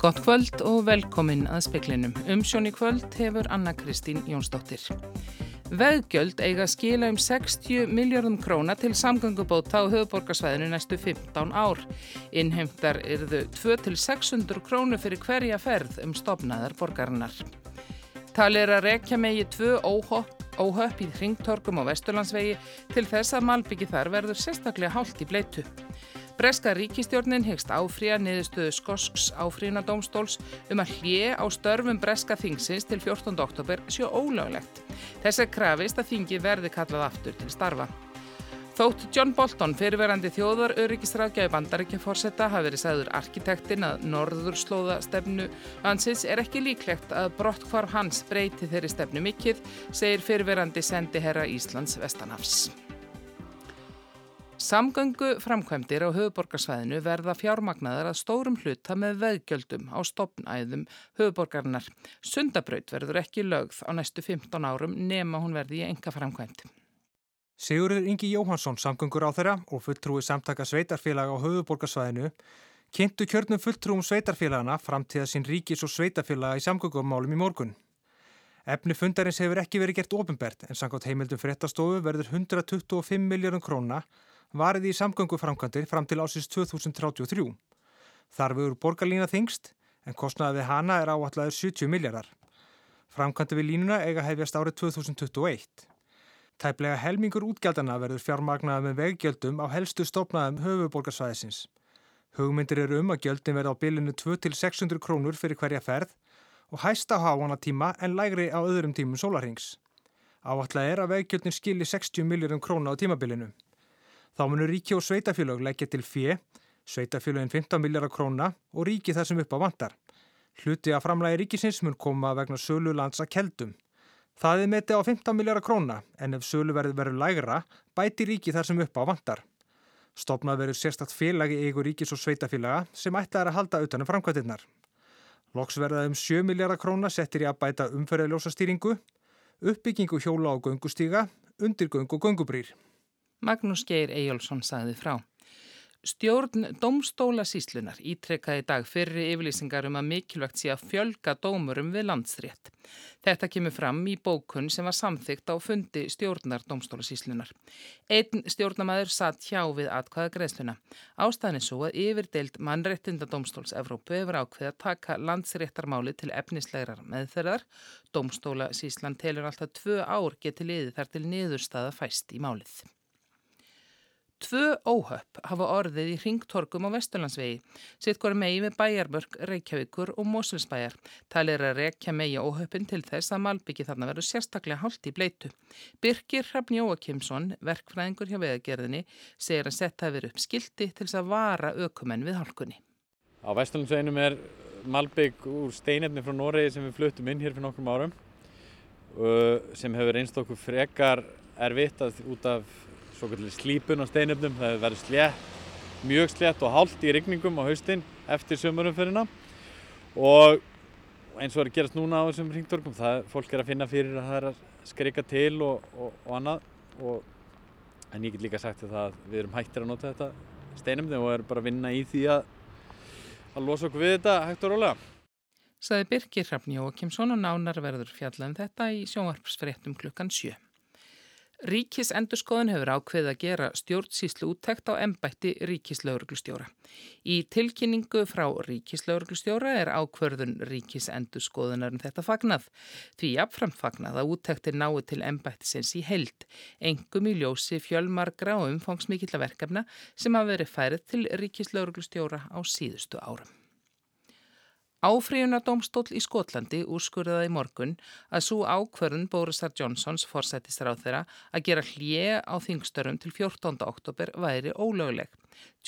Gott kvöld og velkomin að speklinum. Umsjón í kvöld hefur Anna Kristín Jónsdóttir. Veðgjöld eiga skila um 60 miljardum króna til samgöngubóta á höfuborgarsvæðinu næstu 15 ár. Innheimtar erðu 2-600 krónu fyrir hverja ferð um stopnaðar borgarinnar. Tali er að rekja megi tvö óhöpp í hringtorkum á Vesturlandsvegi til þess að Malbyggi þar verður sérstaklega hálft í bleitu. Breska ríkistjórnin hegst áfríja niðurstöðu Skosks áfríðinadómstóls um að hlje á störfum Breska þingsins til 14. oktober sjó ólöglegt. Þess er krafist að þingi verði kallað aftur til starfa. Þótt John Bolton, fyrirverandi þjóðar öryggisræðgjafi bandaríkjaforsetta, hafi verið sagður arkitektinn að norður slóða stefnu hansins er ekki líklegt að brottkvarf hans breyti þeirri stefnu mikill, segir fyrirverandi sendi herra Íslands Vestanafs. Samgöngu framkvæmdir á höfuborgarsvæðinu verða fjármagnaðar að stórum hluta með veðgjöldum á stopnæðum höfuborgarinnar. Sundabraut verður ekki lögð á næstu 15 árum nema hún verði í enga framkvæmdi. Sigurður Ingi Jóhansson, samgöngur á þeirra og fulltrúi samtaka sveitarfélaga á höfuborgarsvæðinu kynntu kjörnum fulltrúum sveitarfélagana framtíða sín ríkis og sveitarfélaga í samgöngumálum í morgun. Efni fundarins hefur ekki verið gert ofinbert en samkvæmt heimildum fréttastofu verður 125 miljardum króna varið í samgönguframkvæmdir fram til ásins 2033. Þar við eru borgarlína þingst en kostnaði við hana er áallæður 70 miljardar. Framkvæmdi við línuna eiga hefjast árið 2021. Tæplega helmingur útgjaldana verður fjármagnaða með veggjöldum á helstu stopnaðum höfuborgarsvæðisins. Hugmyndir eru um að gjöldin verði á bilinu 2-600 krónur fyrir hverja ferð og hæsta háana tíma en lægri á öðrum tímum sólarhengs. Áallæð er að veggjöldin skili 60 miljardum króna á tímabilinu. Þá munur ríki og sveitafélag leggja til fjö, sveitafélagin 15 miljardar króna og ríki þar sem upp á vandar. Hluti að framlægi ríkisins mun koma vegna sölu lands að keldum. Það er metið á 15 miljardar króna en ef sölu verður verið lægra bæti ríki þar sem upp á vandar. Stopnað verður sérstatt félagi eigur ríkis og sveitafélaga sem ætlaði að halda utanum framkvæmtinnar. Loks verðað um 7 miljardar króna settir í að bæta umferðarljósastýringu, uppbyggingu hjóla og göngustíga, undirgöng og göngubrýr. Magnús Geir Eyjálsson sagði frá. Stjórn Dómstóla síslunar ítrekkaði dag fyrir yfirlýsingar um að mikilvægt sé að fjölga dómurum við landsrétt. Þetta kemur fram í bókun sem var samþygt á fundi stjórnar Dómstóla síslunar. Einn stjórnamaður satt hjá við atkvæða greiðsluna. Ástæðin svo að yfirdeild mannréttinda Dómstóls Evrópu hefur ákveð að taka landsréttarmáli til efnislegar meðferðar. Dómstóla síslan telur alltaf tvö ár geti liði þar til niðurstaða fæst í málið. Tvö óhöpp hafa orðið í ringtorkum á Vesturlandsvegi, sitt hvora megi með bæjarbörg, Reykjavíkur og Moselsbæjar. Talið er að rekja megi óhöppin til þess að Malbyggi þarna verður sérstaklega hálft í bleitu. Birgir Hrafn Jóakimsson, verkfræðingur hjá veðagerðinni, segir að setja verið upp skildi til þess að vara ökumenn við hálkunni. Á Vesturlandsveginum er Malbygg úr steinefni frá Noregi sem við fluttum inn hér fyrir nokkrum árum sem hefur einst okkur frekar erfitt út af svo kallir slípun á steinöfnum, það verður slett, mjög slett og hálft í rigningum á haustin eftir sömurumferina og eins og er að gerast núna á þessum ringtorkum, það fólk er að finna fyrir að það er að skrika til og, og, og annað og, en ég get líka sagt að við erum hættir að nota þetta steinöfni og erum bara að vinna í því að, að losa okkur við þetta hægt og rólega. Saði Birgir Hrafn Jóakimsson og nánar verður fjallað um þetta í sjónvarpsfréttum klukkan 7. Ríkis endurskoðun hefur ákveð að gera stjórnsýslu úttækt á ennbætti ríkislauruglustjóra. Í tilkynningu frá ríkislauruglustjóra er ákverðun ríkis endurskoðunar um þetta fagnað. Því jafnframt fagnað að úttæktir nái til ennbættisins í held, engum í ljósi fjölmargra og umfangsmikilla verkefna sem hafa verið færið til ríkislauruglustjóra á síðustu árum. Áfríunadómstól í Skotlandi úrskurðaði í morgun að svo ákverðun Borisar Johnsons forsættisráð þeirra að gera hlje á þingstörum til 14. oktober væri ólöguleg.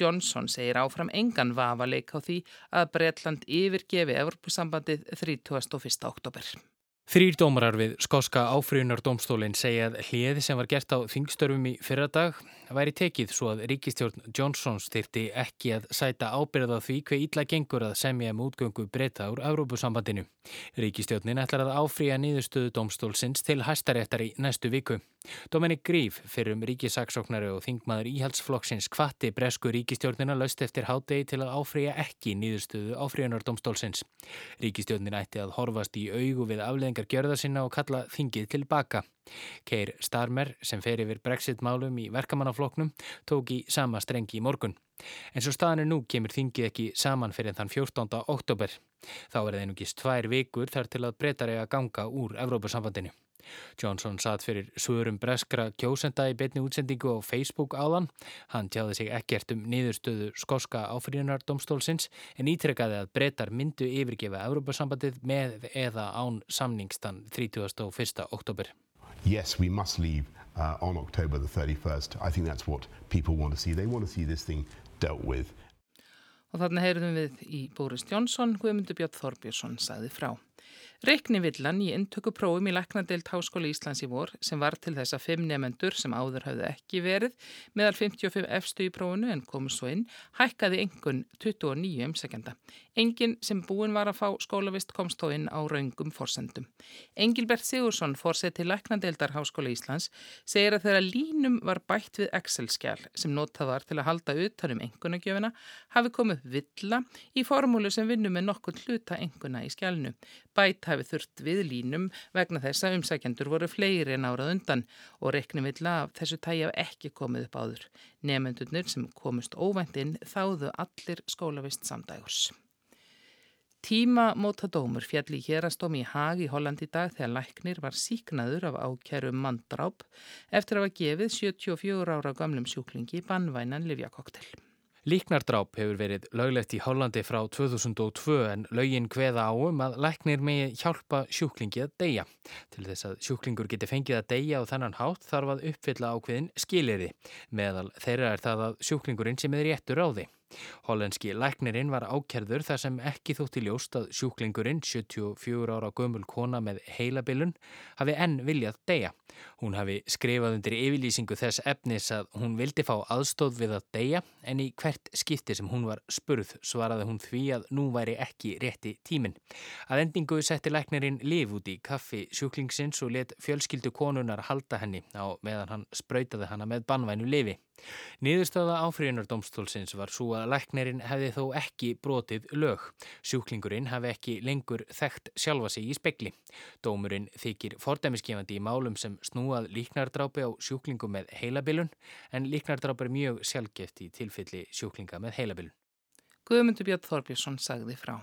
Johnson segir áfram engan vafa leik á því að Breitland yfirgefi Evropasambandið 31. oktober. Þrýr dómarar við skoska áfrýjunardómstólinn segja að hliði sem var gert á þingstörfum í fyrradag væri tekið svo að ríkistjórn Johnsons þyrti ekki að sæta ábyrða því hver ítla gengur að semja um útgöngu breyta úr Európusambandinu. Ríkistjórnin ætlar að áfrýja nýðustöðu dómstólsins til hæstaréttar í næstu viku. Dominik Gríf, fyrrum ríkisaksóknari og þingmaður íhaldsflokksins kvatti bresku ríkistjórnina löst eftir hádegi til að áfrýja ekki nýðustöðu áfrýjanardómstólsins. Afleðingar gjörða sinna og kalla þingið tilbaka. Keir Starmer, sem fer yfir Brexit-málum í verkamannafloknum, tók í sama strengi í morgun. En svo staðinu nú kemur þingið ekki saman fyrir þann 14. oktober. Þá er það einugist tvær vikur þar til að breytar eiga ganga úr Evrópusambandinu. Johnson satt fyrir svörum breskra kjósenda í betni útsendingu á Facebook áðan. Hann tjáði sig ekkert um niðurstöðu skoska áfriðunardómstólsins en ítrekkaði að breytar myndu yfirgefa Európa-sambandið með eða án samningstan 31. oktober. Yes, we must leave uh, on October the 31st. I think that's what people want to see. They want to see this thing dealt with. Og þarna heyrðum við í Boris Jónsson, Guðmundur Björn Þorbjörnsson sagði frá. Reyknivillan í intökuprófum í Læknadeilt Háskóli Íslands í vor sem var til þess að fimm nefendur sem áður hafði ekki verið meðal 55 efstu í prófunu en komur svo inn hækkaði engun 29 umsækjanda. Engin sem búin var að fá skólavist komst þó inn á raungum forsendum. Engilbert Sigursson, fórsett til Læknadeildar Háskóli Íslands, segir að þegar línum var bætt við Excel-skjál sem notað var til að halda utanum engunagjöfina hafi komið villa í formúlu sem vinnum með nokkur hluta enguna í skjálnu. Bæta hafi þurft við línum vegna þess að umsækjendur voru fleiri en árað undan og reknum vilja af þessu tægi af ekki komið upp áður. Nefendurnir sem komust óvænt inn þáðu allir skólavist samdægurs. Tíma móta dómur fjalli hérastómi í Hag í Holland í dag þegar læknir var síknaður af ákjærum manndráp eftir að hafa gefið 74 ára gamlum sjúklingi bannvænan livjakoktel. Líknardráp hefur verið löglegt í Hollandi frá 2002 en lögin hveða á um að læknir megi hjálpa sjúklingi að deyja. Til þess að sjúklingur geti fengið að deyja á þennan hátt þarf að uppfylla ákveðin skilirði. Meðal þeirra er það að sjúklingurinn sem er réttur á því. Hollenski læknirinn var ákerður þar sem ekki þótti ljóst að sjúklingurinn, 74 ára gömul kona með heilabilun, hafi enn viljað deyja. Hún hafi skrifað undir yfirlýsingu þess efnis að hún vildi fá aðstóð við að deyja en í hvert skipti sem hún var spurð svaraði hún því að nú væri ekki rétti tímin. Að endingu setti læknirinn liv út í kaffi sjúklingsins og let fjölskyldu konunar halda henni á meðan hann spröytaði hana með banvænu lifi. Niðurstöða áfríðunardómstólsins var svo að læknerinn hefði þó ekki brotið lög. Sjúklingurinn hefði ekki lengur þekkt sjálfa sig í spekli. Dómurinn þykir fordæmiskefandi í málum sem snúað líknardrápi á sjúklingum með heilabilun en líknardrápi er mjög sjálfgeft í tilfelli sjúklinga með heilabilun. Guðmundur Björn Þorbjörnsson sagði frá.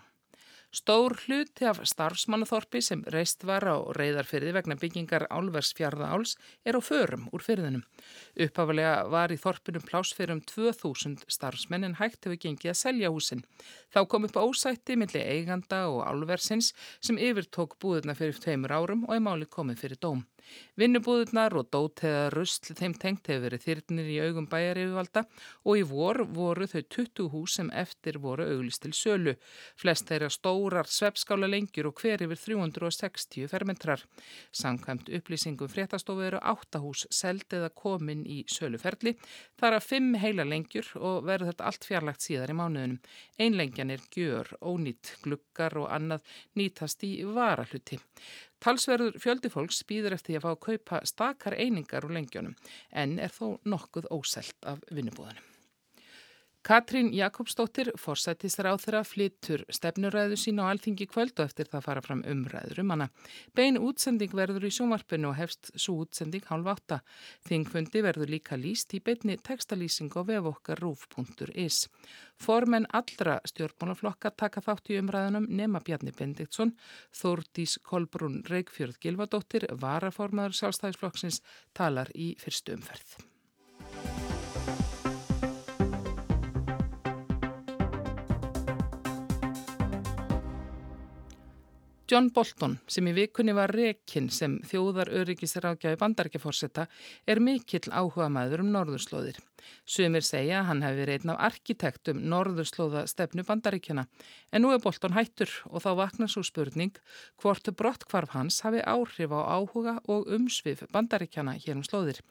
Stór hluti af starfsmannathorpi sem reist var á reyðarfyrði vegna byggingar álvers fjárðaáls er á förum úr fyrðinum. Upphafalega var í þorpinum plás fyrir um 2000 starfsmenn en hægt hefur gengið að selja húsin. Þá kom upp ósætti millir eiganda og álversins sem yfirtók búðuna fyrir tveimur árum og er máli komið fyrir dóm. Vinnubúðunar og dót eða rusl þeim tengt hefur verið þyrnir í augum bæjareyfuvalda og í vor voru þau 20 hús sem eftir voru auglist til sölu. Flest þeirra stórar svepskála lengjur og hver yfir 360 fermentrar. Samkvæmt upplýsingum fréttastofu eru 8 hús seld eða komin í söluferli. Það er að 5 heila lengjur og verður þetta allt fjarlagt síðar í mánuðunum. Einlengjan er gjör, ónýtt, glukkar og annað nýtast í varahluti. Talsverður fjöldi fólks býður eftir að fá að kaupa stakar einingar úr lengjónum en er þó nokkuð óselt af vinnubúðanum. Katrín Jakobsdóttir, þeirra, flyttur stefnuræðu sín á alþingi kvöld og eftir það fara fram umræður um hana. Bein útsending verður í sjónvarpinu og hefst svo útsending hálf átta. Þingfundi verður líka líst í beinni textalýsing á vefokkar.ruf.is. Formenn allra stjórnmálaflokka taka þátt í umræðunum nema Bjarni Bendiktsson, Þórdís Kolbrún Reykjörð Gilvadóttir, varaformaður sjálfstæðisflokksins, talar í fyrstu umferð. John Bolton, sem í vikunni var rekinn sem þjóðar öryggisrákjafi bandarækjaforsetta, er mikill áhuga maður um norðurslóðir. Sumir segja að hann hefði verið einn af arkitektum norðurslóða stefnu bandaríkjana en nú er Bolton hættur og þá vaknar svo spurning hvort brottkvarf hans hafi áhrif á áhuga og umsvið bandaríkjana hér um slóðir.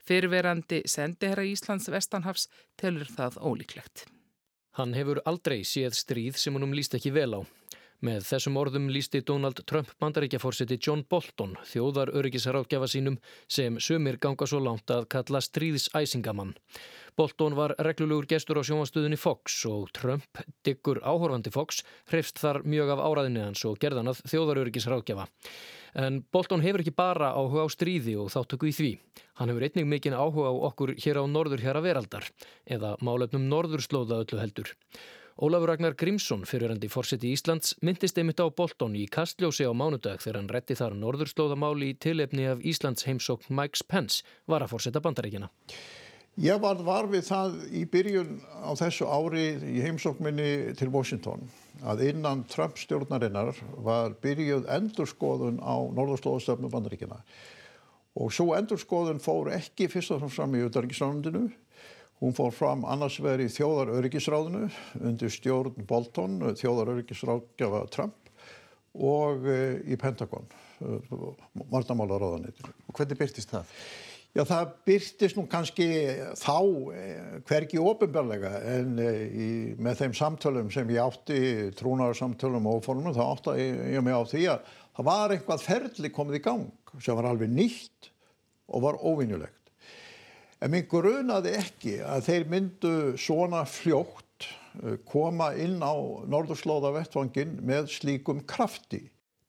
Fyrverandi sendiherra Íslands Vestanhafs telur það ólíklegt. Hann hefur aldrei séð stríð sem húnum líst ekki vel á. Með þessum orðum lísti Donald Trump bandaríkjaforseti John Bolton þjóðar öryggisráðgjafa sínum sem sumir ganga svo langt að kalla stríðsæsingamann. Bolton var reglulegur gestur á sjónvastuðinni Fox og Trump, diggur áhorfandi Fox, hrefst þar mjög af áraðinni hans og gerðan að þjóðar öryggisráðgjafa. En Bolton hefur ekki bara áhuga á stríði og þáttöku í því. Hann hefur einnig mikinn áhuga á okkur hér á norður hér að veraldar eða málefnum norðurslóða öllu heldur. Ólafur Ragnar Grímsson, fyrirandi fórseti Íslands, myndist einmitt á Bolton í Kastljósi á mánudag þegar hann rétti þar norðurslóðamáli í tilefni af Íslands heimsókn Mike Pence var að fórseta bandaríkina. Ég var, var við það í byrjun á þessu ári í heimsókminni til Washington að innan Trump stjórnarinnar var byrjuð endurskoðun á norðurslóðastöfnu bandaríkina og svo endurskoðun fór ekki fyrst og fram í auðvitaðriksránundinu Hún fór fram annars vegar í þjóðaröryggisráðinu undir stjórn Bolton, þjóðaröryggisráðgjafa Trump og eh, í Pentagon, varnamálaráðanitinu. Og hvernig byrtist það? Já, það byrtist nú kannski þá eh, hvergi ofinbarlega en eh, í, með þeim samtölum sem ég átti, trúnarsamtölum og fórnum, þá átti ég mig á því að það var eitthvað ferli komið í gang sem var alveg nýtt og var óvinnulegt. En mér grunaði ekki að þeir myndu svona fljótt eh, koma inn á norðurslóða vettvangin með slíkum krafti.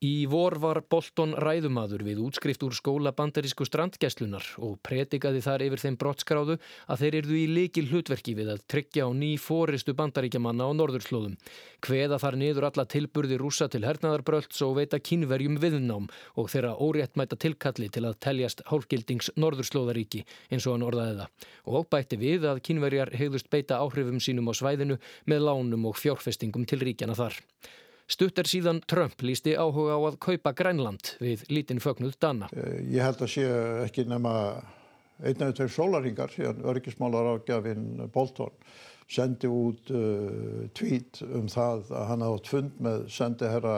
Í vor var Bolton ræðumadur við útskrift úr skóla bandarísku strandgæslunar og pretikaði þar yfir þeim brottskráðu að þeir erðu í likil hlutverki við að tryggja á ný fóristu bandaríkjamanna á norðurslóðum. Hveða þar niður alla tilburði rúsa til hernaðarbrölds og veita kínverjum viðnám og þeirra óréttmæta tilkalli til að teljast hálfgildings norðurslóðaríki eins og hann orðaði það. Og bætti við að kínverjar hegðust beita áhrifum sínum á svæðinu með lánum og fjárfestingum til ríkjana þar. Stutt er síðan Trump lísti áhuga á að kaupa Grænland við lítinn fögnuð Danna. Eh, ég held að sé ekki nema einn eða tveir sólaringar síðan örgismálar ágjafinn Bolton sendi út uh, tweet um það að hann hafði fund með sendiherra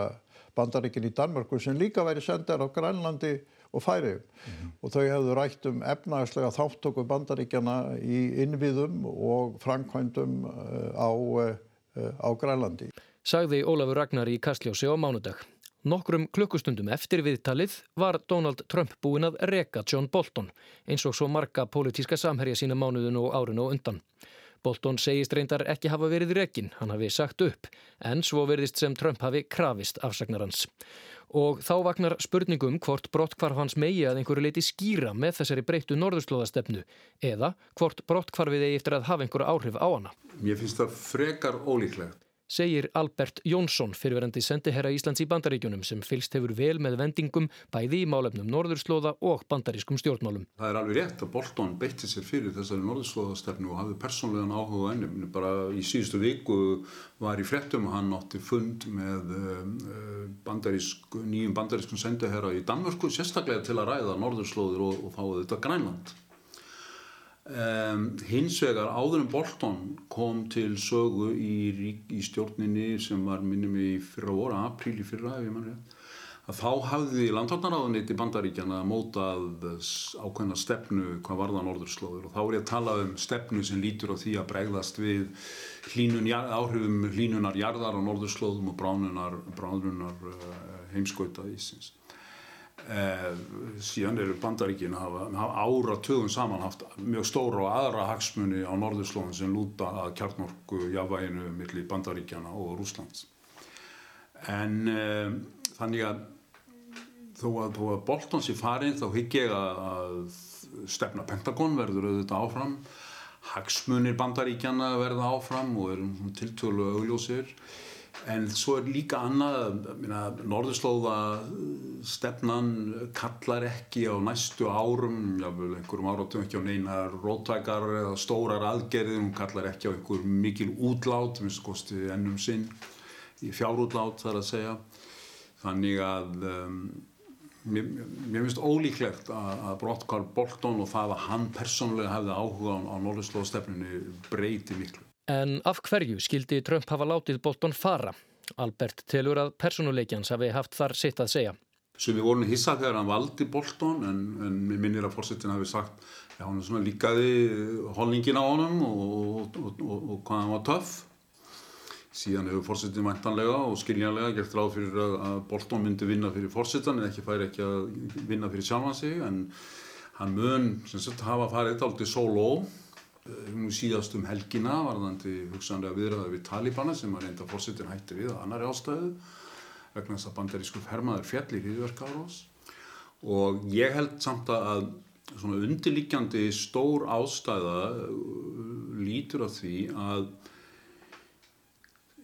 bandaríkin í Danmarku sem líka væri sendiherra á Grænlandi og færiðum mm -hmm. og þau hefðu rætt um efnagslega þáttöku bandaríkjana í innviðum og framkvæmdum uh, á, á Grænlandi sagði Ólafur Ragnar í Kastljósi á mánudag. Nokkrum klukkustundum eftir viðtalið var Donald Trump búinn að reka John Bolton eins og svo marga pólitíska samherja sína mánuðun og árun og undan. Bolton segist reyndar ekki hafa verið rekin, hann hafi sagt upp, en svo verðist sem Trump hafi krafist afsagnarans. Og þá vagnar spurningum hvort brottkvarf hans megi að einhverju leiti skýra með þessari breyttu norðurslóðastefnu eða hvort brottkvarfið eigi eftir að hafa einhverju áhrif á hana. Mér finnst það frekar ólíklegt segir Albert Jónsson fyrirverandi sendiherra Íslands í bandaríkjunum sem fylst hefur vel með vendingum bæði í málefnum norðurslóða og bandarískum stjórnmálum. Það er alveg rétt að Bolton beitti sér fyrir þessari norðurslóðastefnu og hafði persónlegan áhuga ennum. Bara í síðustu viku var í frettum hann átti fund með uh, bandarísk, nýjum bandarískum sendiherra í Danmörku sérstaklega til að ræða norðurslóður og, og fáið þetta Grænland. Um, hins vegar áður en Bolton kom til sögu í, í stjórninni sem var minnum í fyrra voru, apríl í fyrra að þá hafði landhóknaráðuniti bandaríkjana mótað ákveðna stefnu hvað varða norðurslóður og þá er ég að tala um stefnu sem lítur á því að bregðast við hlínun, áhrifum hlínunar jarðar á norðurslóðum og bránunar, bránunar uh, heimskauta ísins Eh, síðan eru bandaríkin að hafa, hafa áratögun saman haft mjög stóra og aðra hagsmunni á norðurslóðin sem lúta að kjarnorku jávæginu millir bandaríkjana og Rúslands en eh, þannig að þó að, að Bolton sé farin þá higg ég að, stefna Pentagon verður auðvitað áfram hagsmunir bandaríkjana verða áfram og eru tiltölu augljósir en svo er líka annað norðurslóða stefnan kallar ekki á næstu árum jáfnvel einhverjum áratum ekki á neinar rótækar eða stórar aðgerðir hún kallar ekki á einhver mikil útlát minnst kosti ennum sinn í fjárútlát þar að segja Þannig að um, mér, mér finnst ólíklegt að, að brottkvar Bolton og það að hann persónulega hefði áhuga á, á norðurslóðstefnunni breyti miklu. En af hverju skildi Trump hafa látið Bolton fara? Albert telur að persónuleikjans hafi haft þar sitt að segja. Sem við vorum hissað þegar hann valdi Bolton en, en minnir að fórsetin hafi sagt að hann líkaði holningin á honum og, og, og, og hvað hann var töff. Síðan hefur fórsetin mæntanlega og skiljanlega gert ráð fyrir að, Bolton myndi vinna fyrir fórsetan en ekki færi ekki að vinna fyrir sjálfan sig en hann mun sagt, hafa farið aldrei solo nú síðast um helgina varðandi hugsanlega viðræða við Talibana sem að reynda fórsetin hætti við að annari ástæðu vegna þess að bandarísku fermaður fjall í hriðverkárós og ég held samt að svona undirlíkjandi stór ástæða lítur af því að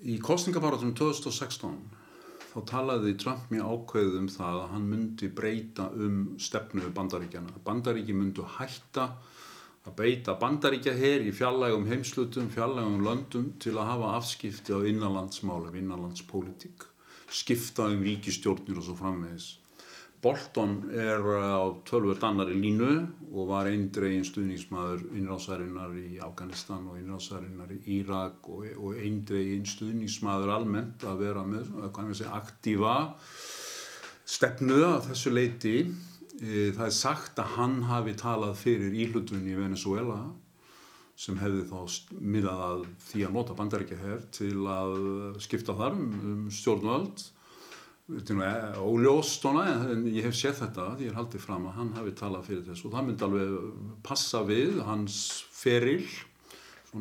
Í kostningabarátunum 2016 þá talaði Trump mjög ákveðið um það að hann myndi breyta um stefnu bandaríkjana. Bandaríki myndu hætta að beita bandaríkja hér í fjallægum heimslutum, fjallægum löndum til að hafa afskipti á innanlandsmálum, innanlandspolítik, skipta um ríkistjórnir og svo framvegis. Bolton er á tölvöld annari línu og var eindregin stuðningsmaður innrásarinnar í Afganistan og innrásarinnar í Írak og, og eindregin stuðningsmaður almennt að vera með segja, aktífa stefnu að þessu leiti. E, það er sagt að hann hafi talað fyrir íhlutun í Venezuela sem hefði þá miðað að því að nota bandaríkja hér til að skipta þar um, um stjórnvöld. Óljóst en ég hef séð þetta því ég er haldið fram að hann hafi talað fyrir þessu. Og það myndi alveg passa við hans feril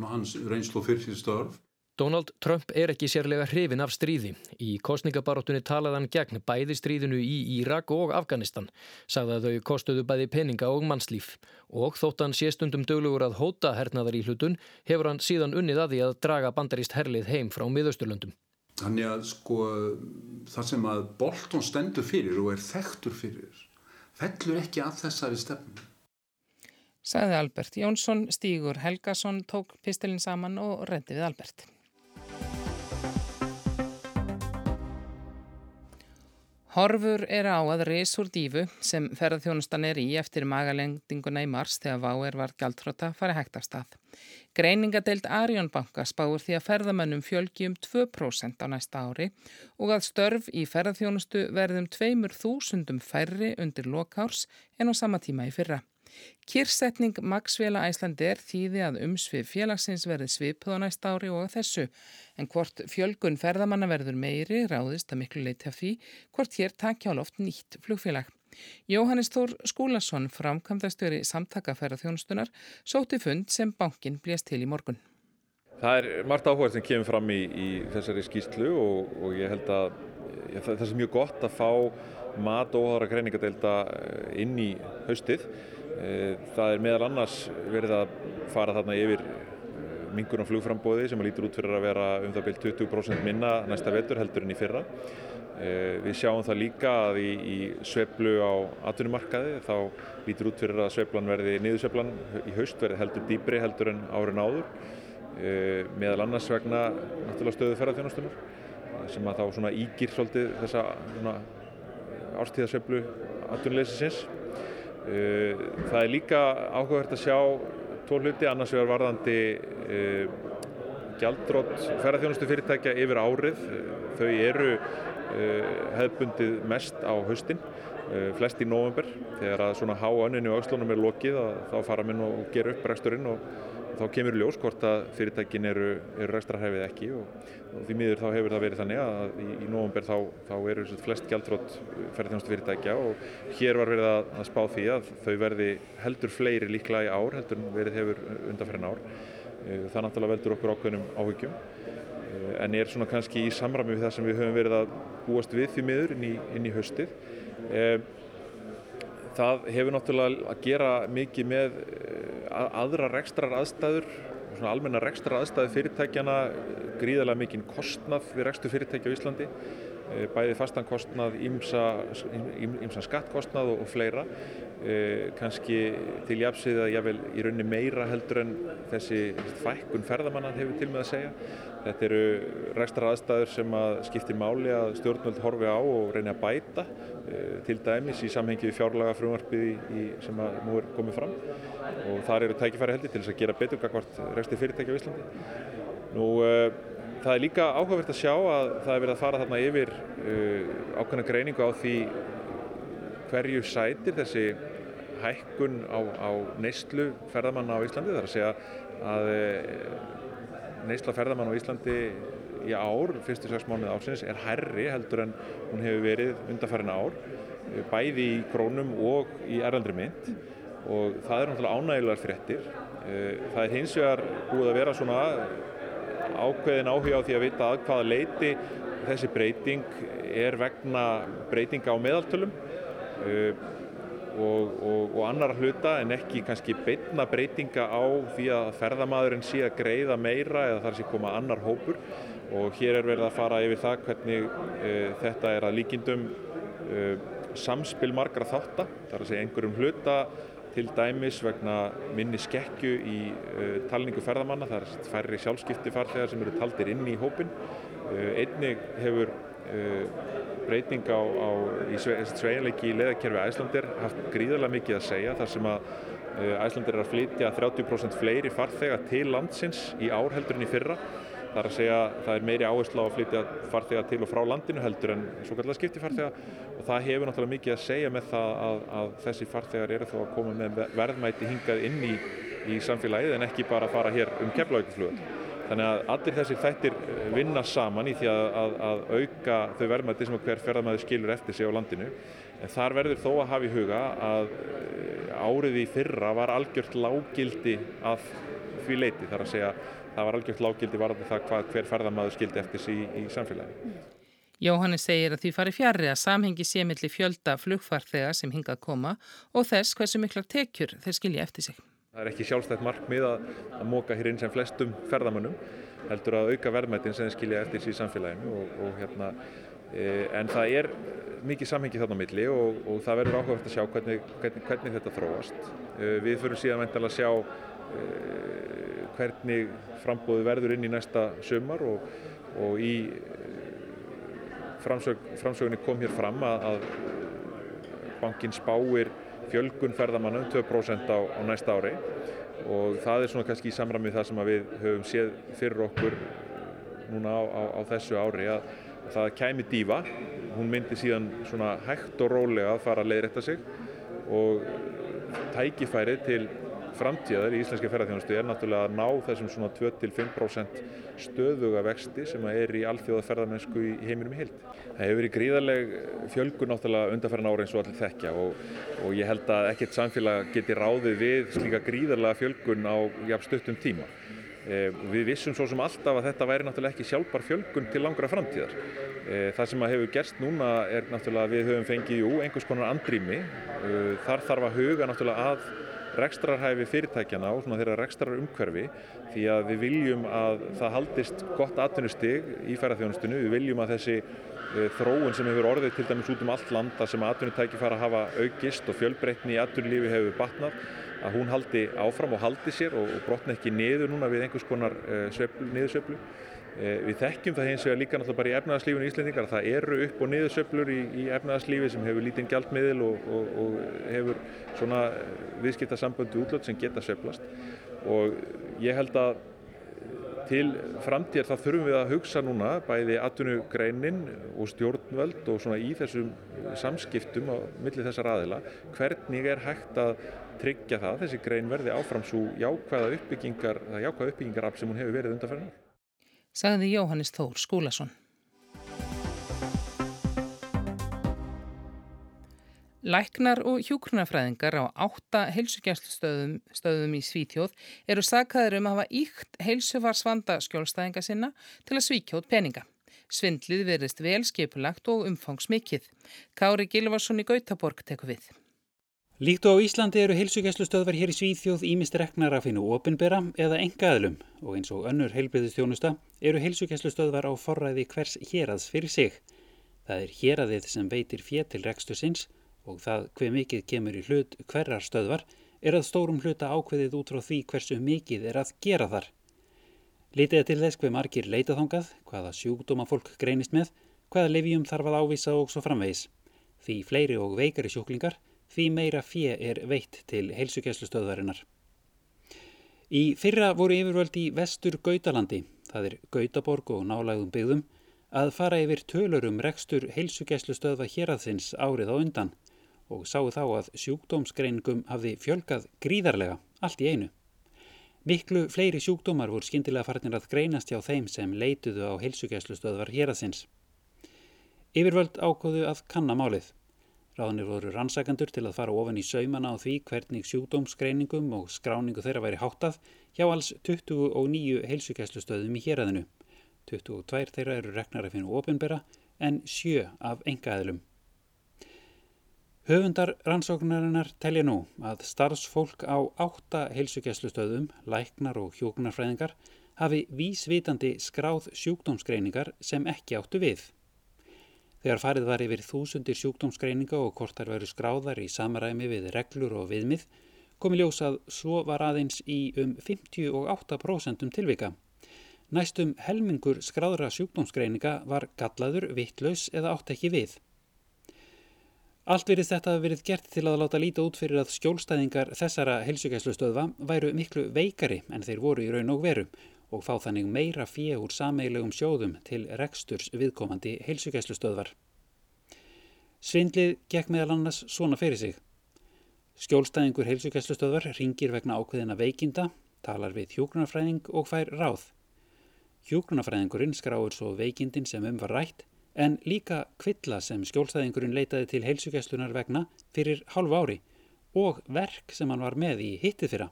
hans reynslu fyrir því störf Donald Trump er ekki sérlega hrifin af stríði. Í kostningabaróttunni talaði hann gegn bæði stríðinu í Írak og Afganistan, sagði að þau kostuðu bæði peninga og mannslíf. Og þótt hann sést undum döglugur að hóta hernaðar í hlutun, hefur hann síðan unnið að því að draga bandaríst herlið heim frá miðausturlöndum. Þannig að sko það sem að Bolton stendur fyrir og er þekktur fyrir fellur ekki að þessari stefnu. Saði Albert Jónsson, Stígur Helgason tók pistilin saman og rendi við Albert. Horfur er á að reysur dífu sem ferðarþjónustan er í eftir magalengdinguna í mars þegar váer var gæltróta fari hægt af stað. Greiningadeild Arjónbanka spáur því að ferðamönnum fjölgi um 2% á næsta ári og að störf í ferðarþjónustu verðum 2.000 færri undir lokárs en á sama tíma í fyrra. Kyrsetning Maxvela Æslandi er þýði að umsvið félagsins verði svipuð á næsta ári og þessu en hvort fjölgun ferðamanna verður meiri ráðist að miklu leiti af því hvort hér takja á loft nýtt flugfélag. Jóhannes Þór Skúlason, framkvæmdastjóri samtakaferðarþjónustunar, sóti fund sem bankin blést til í morgun. Það er margt áhuga sem kemur fram í, í þessari skýslu og, og ég held að ég, það er mjög gott að fá mat og óhara greiningadeilda eh, inn í haustið það er meðal annars verið að fara þarna yfir eh, mingunar flugframbóði sem lítur út fyrir að vera um það byrj 20% minna næsta vetur heldur en í fyrra. Eh, við sjáum það líka að í, í sveplu á atvinnumarkaði þá lítur út fyrir að sveplan verði niðursveplan í haust verði heldur dýbri heldur en árin áður meðal annars vegna náttúrulega stöðu ferðarþjónastunum sem að þá svona ígir svolítið þessa árstíðasveplu atvinnuleysisins Eh, það er líka áhugavert að sjá tvo hluti annars vegar varðandi uh, gjaldrótt ferðarþjónustu fyrirtækja yfir árið. Þau eru hefðbundið mest á haustin, flest í november. Þegar að svona há önninu á auslunum er lokið þá fara minn og gera upp reksturinn og þá kemur ljós hvort að fyrirtækin eru, eru rekstrarhefið ekki og, og því miður þá hefur það verið þannig að í, í nógumber þá, þá eru flest gjaldrótt ferðarþjónustu fyrirtækja og hér var verið að, að spá því að þau verði heldur fleiri líklega í ár heldur verið hefur undanferðin ár. Eh, það náttúrulega veldur okkur ákveðnum áhugjum eh, en er svona kannski í samræmi við það sem við höfum verið að búast við því miður inn í, inn í haustið. Eh, það hefur náttúrulega að gera mikið með aðra rekstrar aðstæður svona almenna rekstrar aðstæðu fyrirtækjana gríðarlega mikinn kostnað við rekstur fyrirtækja á Íslandi bæði fastan kostnað, ímsa skattkostnað og, og fleira. Eh, kannski til jafnsið að ég vel í rauninni meira heldur en þessi fækkun ferðamannan hefur til með að segja. Þetta eru rækstra aðstæður sem að skiptir máli að stjórnvöld horfi á og reyni að bæta eh, til dæmis í samhengi við fjárlaga frumvarpið sem að nú er komið fram og þar eru tækifæri heldur til þess að gera betur kakvart ræksti fyrirtæki á Íslandi. Nú, uh, það er líka áhugavert að sjá að það er verið að fara þarna yfir uh, ákveðna greiningu á því hverju sætir þessi hækkun á, á neyslu ferðamanna á Íslandi. Það er að segja að uh, neysla ferðamanna á Íslandi í ár, fyrstu sex mánuði ársins, er herri heldur en hún hefur verið undanfærin ár, bæði í krónum og í erlandri mynd og það er náttúrulega ánægilegar fréttir. Það er hins vegar búið að vera svona ákveðin áhuga á því að vita að hvaða leiti þessi breyting er vegna breytinga á meðaltölum uh, og, og, og annar hluta en ekki kannski beitna breytinga á því að ferðamadurinn sé að greiða meira eða þar sé koma annar hópur. Og hér er verið að fara yfir það hvernig uh, þetta er að líkindum uh, samspil margra þáttar, þar að segja einhverjum hluta til dæmis vegna minni skekkju í uh, talningu ferðamanna, það er færri sjálfskipti farþegar sem eru taldir inn í hópin. Uh, einnig hefur uh, breyting á, á sveiginleiki í leðakerfi æslandir haft gríðarlega mikið að segja þar sem að æslandir er að flytja 30% fleiri farþega til landsins í ár heldur en í fyrra. Það er að segja það er meiri áherslu á að flytja farþega til og frá landinu heldur en svo kallar skiptifarþega og það hefur náttúrulega mikið að segja með það að, að þessi farþegar eru þó að koma með verðmæti hingað inn í, í samfélagið en ekki bara að fara hér um keflauguflugöld. Þannig að allir þessir þættir vinna saman í því að, að, að auka þau verðmæti sem hver ferðamæður skilur eftir sig á landinu. En þar verður þó að hafa í huga að árið í fyrra var algjört lágildi af því leiti þar að segja það var algjört lágildi varandi það hvað hver ferðamæður skildi eftir sig í, í samfélagi. Jóhannes segir að því fari fjari að samhengi sé millir fjölda flugfarþega sem hingað koma og þess hversu miklar tekjur þeir skilji eftir sig. Það er ekki sjálfstætt markmið að, að móka hér inn sem flestum ferðamönnum heldur að auka verðmættin sem skilja eftir sig í samfélaginu og, og hérna e, en það er mikið samhengi þarna á milli og, og það verður áhugavert að sjá hvernig, hvernig, hvernig þetta þróast. E, við fyrir síðan að sjá e, hvernig frambóðu verður inn í næsta sömar og, og í framsög, framsögunni kom hér fram að, að bankin spáir fjölgun ferðamanna um 2% á, á næsta ári og það er svona kannski í samræmið það sem við höfum séð fyrir okkur núna á, á, á þessu ári að það kæmi dífa, hún myndi síðan svona hægt og rólega að fara að leiðrætta sig og tækifæri til framtíðar í íslenski ferðarþjónustu er náttúrulega að ná þessum svona 2-5% stöðuga vexti sem er í alþjóða ferðarmennsku í heiminum í heild. Það hefur verið gríðarleg fjölgun náttúrulega undarferðan ára eins og allir þekkja og, og ég held að ekkert samfélag geti ráðið við slíka gríðarlega fjölgun á jafn stuttum tíma. E, við vissum svo sem alltaf að þetta væri náttúrulega ekki sjálfbar fjölgun til langra framtíðar. E, það sem hefur gerst núna er náttúrulega að við höfum fengið, jú, einhvers konar andrými. E, þar þarf að huga náttúrulega að rekstrarhæfi fyrirtækjana og þeirra rekstrar umhverfi því að við viljum að það haldist gott atvinnustig í ferðarþjónustinu, við viljum að þessi e, þróun sem hefur orðið til dæmis út um allt landa sem atvinnutæki fara að hafa aukist og fjölbreytni í atvinnulífi hefur batnað að hún haldi áfram og haldi sér og, brotna ekki niður núna við einhvers konar e, niðursöflu Eh, við þekkjum það hins vegar líka náttúrulega bara í efnaðarslífinu í Íslandingar að það eru upp og niðursöflur í, í efnaðarslífi sem hefur lítinn gjaldmiðil og, og, og hefur svona viðskiptasamböndu útlöld sem geta söflast og ég held að til framtíðar það þurfum við að hugsa núna bæði atvinnugreinin og stjórnvöld og svona í þessum samskiptum á milli þessar aðila hvernig er hægt að tryggja það þessi grein verði áfram svo jákvæða uppbyggingar, jákvæða uppbyggingarafl sem hún hefur verið undanferðin sagði Jóhannes Þór Skúlason. Læknar og hjúkrunafræðingar á átta heilsugjaststöðum í Svítjóð eru sagkaður um að hafa íkt heilsufarsvanda skjólstæðinga sinna til að svíkjóð peninga. Svindlið verðist vel skipulagt og umfangsmikið. Kári Gilvarsson í Gautaborg teku við. Líkt og á Íslandi eru heilsugjæslustöðvar hér í Svíþjóð ímist reknar að finna ofinbera eða engaðlum og eins og önnur heilbriðustjónusta eru heilsugjæslustöðvar á forræði hvers hérads fyrir sig. Það er héradið sem veitir fér til rekstu sinns og það hver mikið kemur í hlut hverjar stöðvar er að stórum hluta ákveðið út frá því hversu mikið er að gera þar. Lítið til þess hver margir leitaþangað, hvaða sjúkdóma fólk greinist með, hvaða lifjum þarf að ávisa og svo framvegis. Því fleiri og veikari sjúklingar, því meira fjö er veitt til heilsugjæslustöðvarinnar. Í fyrra voru yfirvöld í vestur Gautalandi, það er Gautaborg og nálægum byggðum, að fara yfir tölurum rekstur heilsugjæslustöðva héraðsins árið á undan og sáu þá að sjúkdómsgreiningum hafði fjölgað gríðarlega allt í einu. Miklu fleiri sjúkdómar voru skindilega farnir að greinast hjá þeim sem leituðu á heilsugjæslustöðvar héraðsins. Yfirvöld ákvöðu að kanna málið. Ráðanir voru rannsakandur til að fara ofan í saumana á því hvernig sjúkdómsgreiningum og skráningu þeirra væri háttað hjá alls 29 heilsugjæslustöðum í héraðinu. 22 þeirra eru reknar að finna ofinbera en 7 af engaðilum. Höfundar rannsóknarinnar telja nú að starfsfólk á átta heilsugjæslustöðum, læknar og hjókunarfræðingar hafi vísvitandi skráð sjúkdómsgreiningar sem ekki áttu við. Þegar farið var yfir þúsundir sjúkdómsgreininga og hvort þær veru skráðar í samaræmi við reglur og viðmið, komi ljósað svo var aðeins í um 58% tilvika. Næstum helmingur skráðra sjúkdómsgreininga var gallaður, vittlaus eða átt ekki við. Allt verið þetta verið gert til að láta líta út fyrir að skjólstæðingar þessara helsugæslustöðva væru miklu veikari en þeir voru í raun og veru og fá þannig meira fjö úr sameilegum sjóðum til reksturs viðkomandi helsugæslustöðvar. Svindlið gekk meðal annars svona fyrir sig. Skjólstæðingur helsugæslustöðvar ringir vegna ákveðina veikinda, talar við hjógrunafræðing og fær ráð. Hjógrunafræðingurinn skráur svo veikindin sem um var rætt en líka kvilla sem skjólstæðingurinn leitaði til heilsugæslunar vegna fyrir halvu ári og verk sem hann var með í hittið fyrra.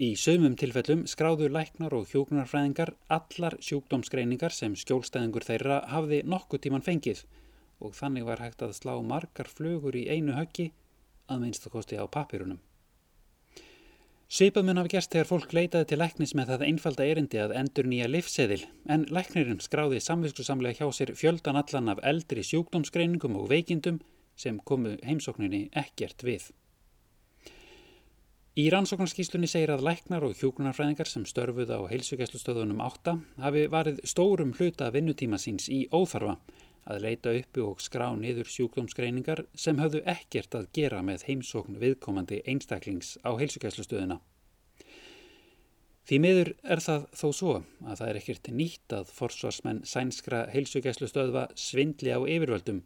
Í sömum tilfellum skráðu læknar og hjókunarfræðingar allar sjúkdómsgreiningar sem skjólstæðingur þeirra hafði nokkuð tíman fengið og þannig var hægt að slá margar flugur í einu höggi að minnstakosti á papirunum. Svipað mun hafi gerst þegar fólk leitaði til læknis með það einfalda erindi að endur nýja livseðil en læknirinn skráði samviskusamlega hjá sér fjöldan allan af eldri sjúkdómsgreiningum og veikindum sem komu heimsókninni ekkert við. Í rannsóknarskíslunni segir að læknar og hjókunarfræðingar sem störfuð á heilsugjæslustöðunum 8 hafi varið stórum hluta vinnutíma síns í óþarfa að leita uppi og skrá niður sjúkdómsgreiningar sem höfðu ekkert að gera með heimsókn viðkomandi einstaklings á heilsugjæslustöðuna. Því miður er það þó svo að það er ekkert nýtt að forsvarsmenn sænskra heilsugjæslustöðva svindli á yfirvöldum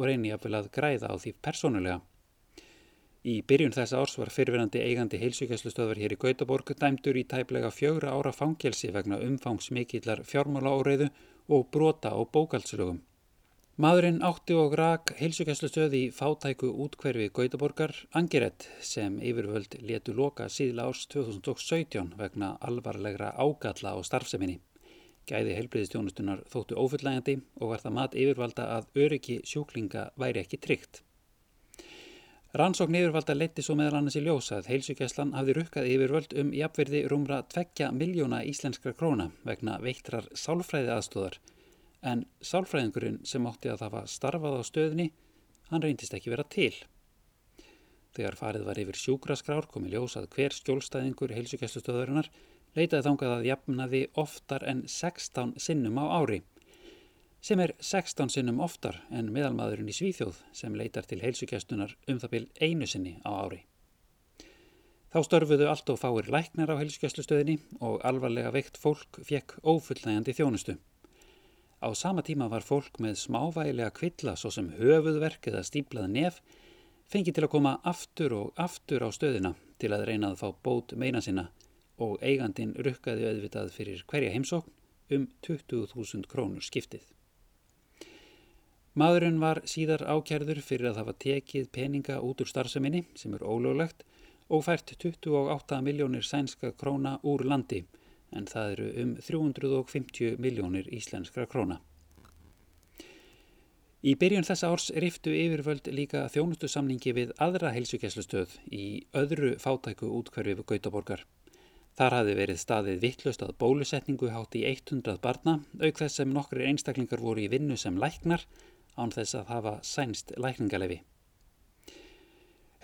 og reyni að að græða á því persónulega. Í byrjun þessa árs var fyrfirandi eigandi heilsugjæslustöðvar hér í Gautaborg dæmdur í tæplega fjögra ára fangelsi vegna umfangsmikillar fjármála áreiðu og brota á bókaldslögum. Maðurinn átti og rak heilsugjæslustöði í fátæku útkverfi Gautaborgar Angeret sem yfirvöld letu loka síðla árs 2017 vegna alvarlegra ágalla á starfseminni. Gæði heilbriðistjónustunar þóttu ófullægandi og var það mat yfirvalda að öryggi sjúklinga væri ekki tryggt. Rannsókn yfirvalda leti svo meðal annars í ljósa að heilsugjæslan hafði rukkað yfirvöld um jafnverði rúmra 2 miljóna íslenskra króna vegna veiktrar sálfræði aðstóðar en sálfræðingurinn sem átti að hafa starfað á stöðni, hann reyndist ekki vera til. Þegar farið var yfir sjúkraskrár komi ljósað hver skjólstæðingur heilsugjæslustöðurinnar leitaði þangað að jafnaði oftar en 16 sinnum á ári, sem er 16 sinnum oftar en meðalmaðurinn í Svíþjóð sem leitar til heilsugjæstunar um það byrj einu sinni á ári. Þá störfuðu allt og fáir læknar á heilsugjæslustöðinni og alvarlega veikt fólk fekk ófullnægandi þjónustu. Á sama tíma var fólk með smávægilega kvilla svo sem höfuðverk eða stíplað nef fengið til að koma aftur og aftur á stöðina til að reyna að fá bót meina sinna og eigandin rukkaði auðvitað fyrir hverja heimsókn um 20.000 krónur skiptið. Maðurinn var síðar ákjærður fyrir að hafa tekið peninga út úr starfseminni sem er ólöglegt og fært 28 miljónir sænska króna úr landi en það eru um 350 miljónir íslenskra króna. Í byrjun þessa árs riftu yfirvöld líka þjónustu samningi við aðra heilsugjæslustöð í öðru fátæku útkverfi við Gautaborgar. Þar hafi verið staðið vittlust að bólusetningu hátt í 100 barna, auk þess sem nokkri einstaklingar voru í vinnu sem læknar án þess að hafa sænst lækningalefi.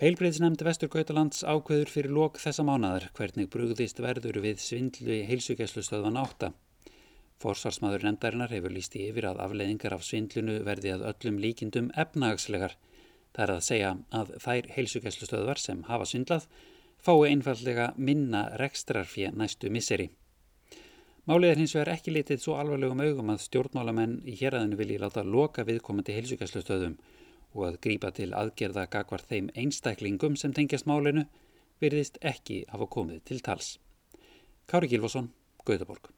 Heilbreyðsnefnd Vestur Gautalands ákveður fyrir lok þessa mánadar hvernig brugðist verður við svindlu í heilsugjæslustöðvan átta. Forsvarsmaður nefndarinnar hefur líst í yfir að afleiðingar af svindlunu verði að öllum líkindum efnahagslegar. Það er að segja að þær heilsugjæslustöðvar sem hafa svindlað fái einfallega minna rekstrarfið næstu misseri. Málið er hins vegar ekki litið svo alvarlegum augum að stjórnmálamenn í héræðinu vilji láta loka viðkomandi heilsugjastlustöðum og að grípa til aðgerða gagvar þeim einstaklingum sem tengjast málinu virðist ekki hafa komið til tals. Kári Gilvason, Gauðaborg.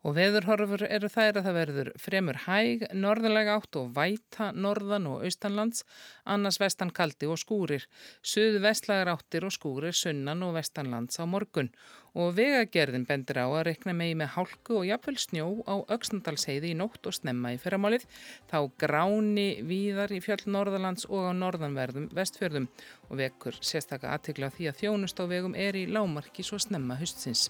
Og veðurhorfur eru þær að það verður fremur hæg, norðanlega átt og væta norðan og austanlands, annars vestan kaldi og skúrir, suðu vestlagar áttir og skúrir sunnan og vestanlands á morgun og vegagerðin bendir á að rekna megi með hálku og jafnvel snjó á auksnandalsheiði í nótt og snemma í fyrramálið, þá gráni víðar í fjöll norðalands og á norðanverðum vestfjörðum og vekur sérstakka aðtikla því að þjónust á vegum er í lámarki svo snemma hustsins.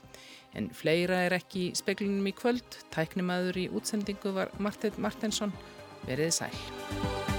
En fleira er ekki í speklinum í kvöld, tæknimaður í útsendingu var Martin Martinsson, verið sæl.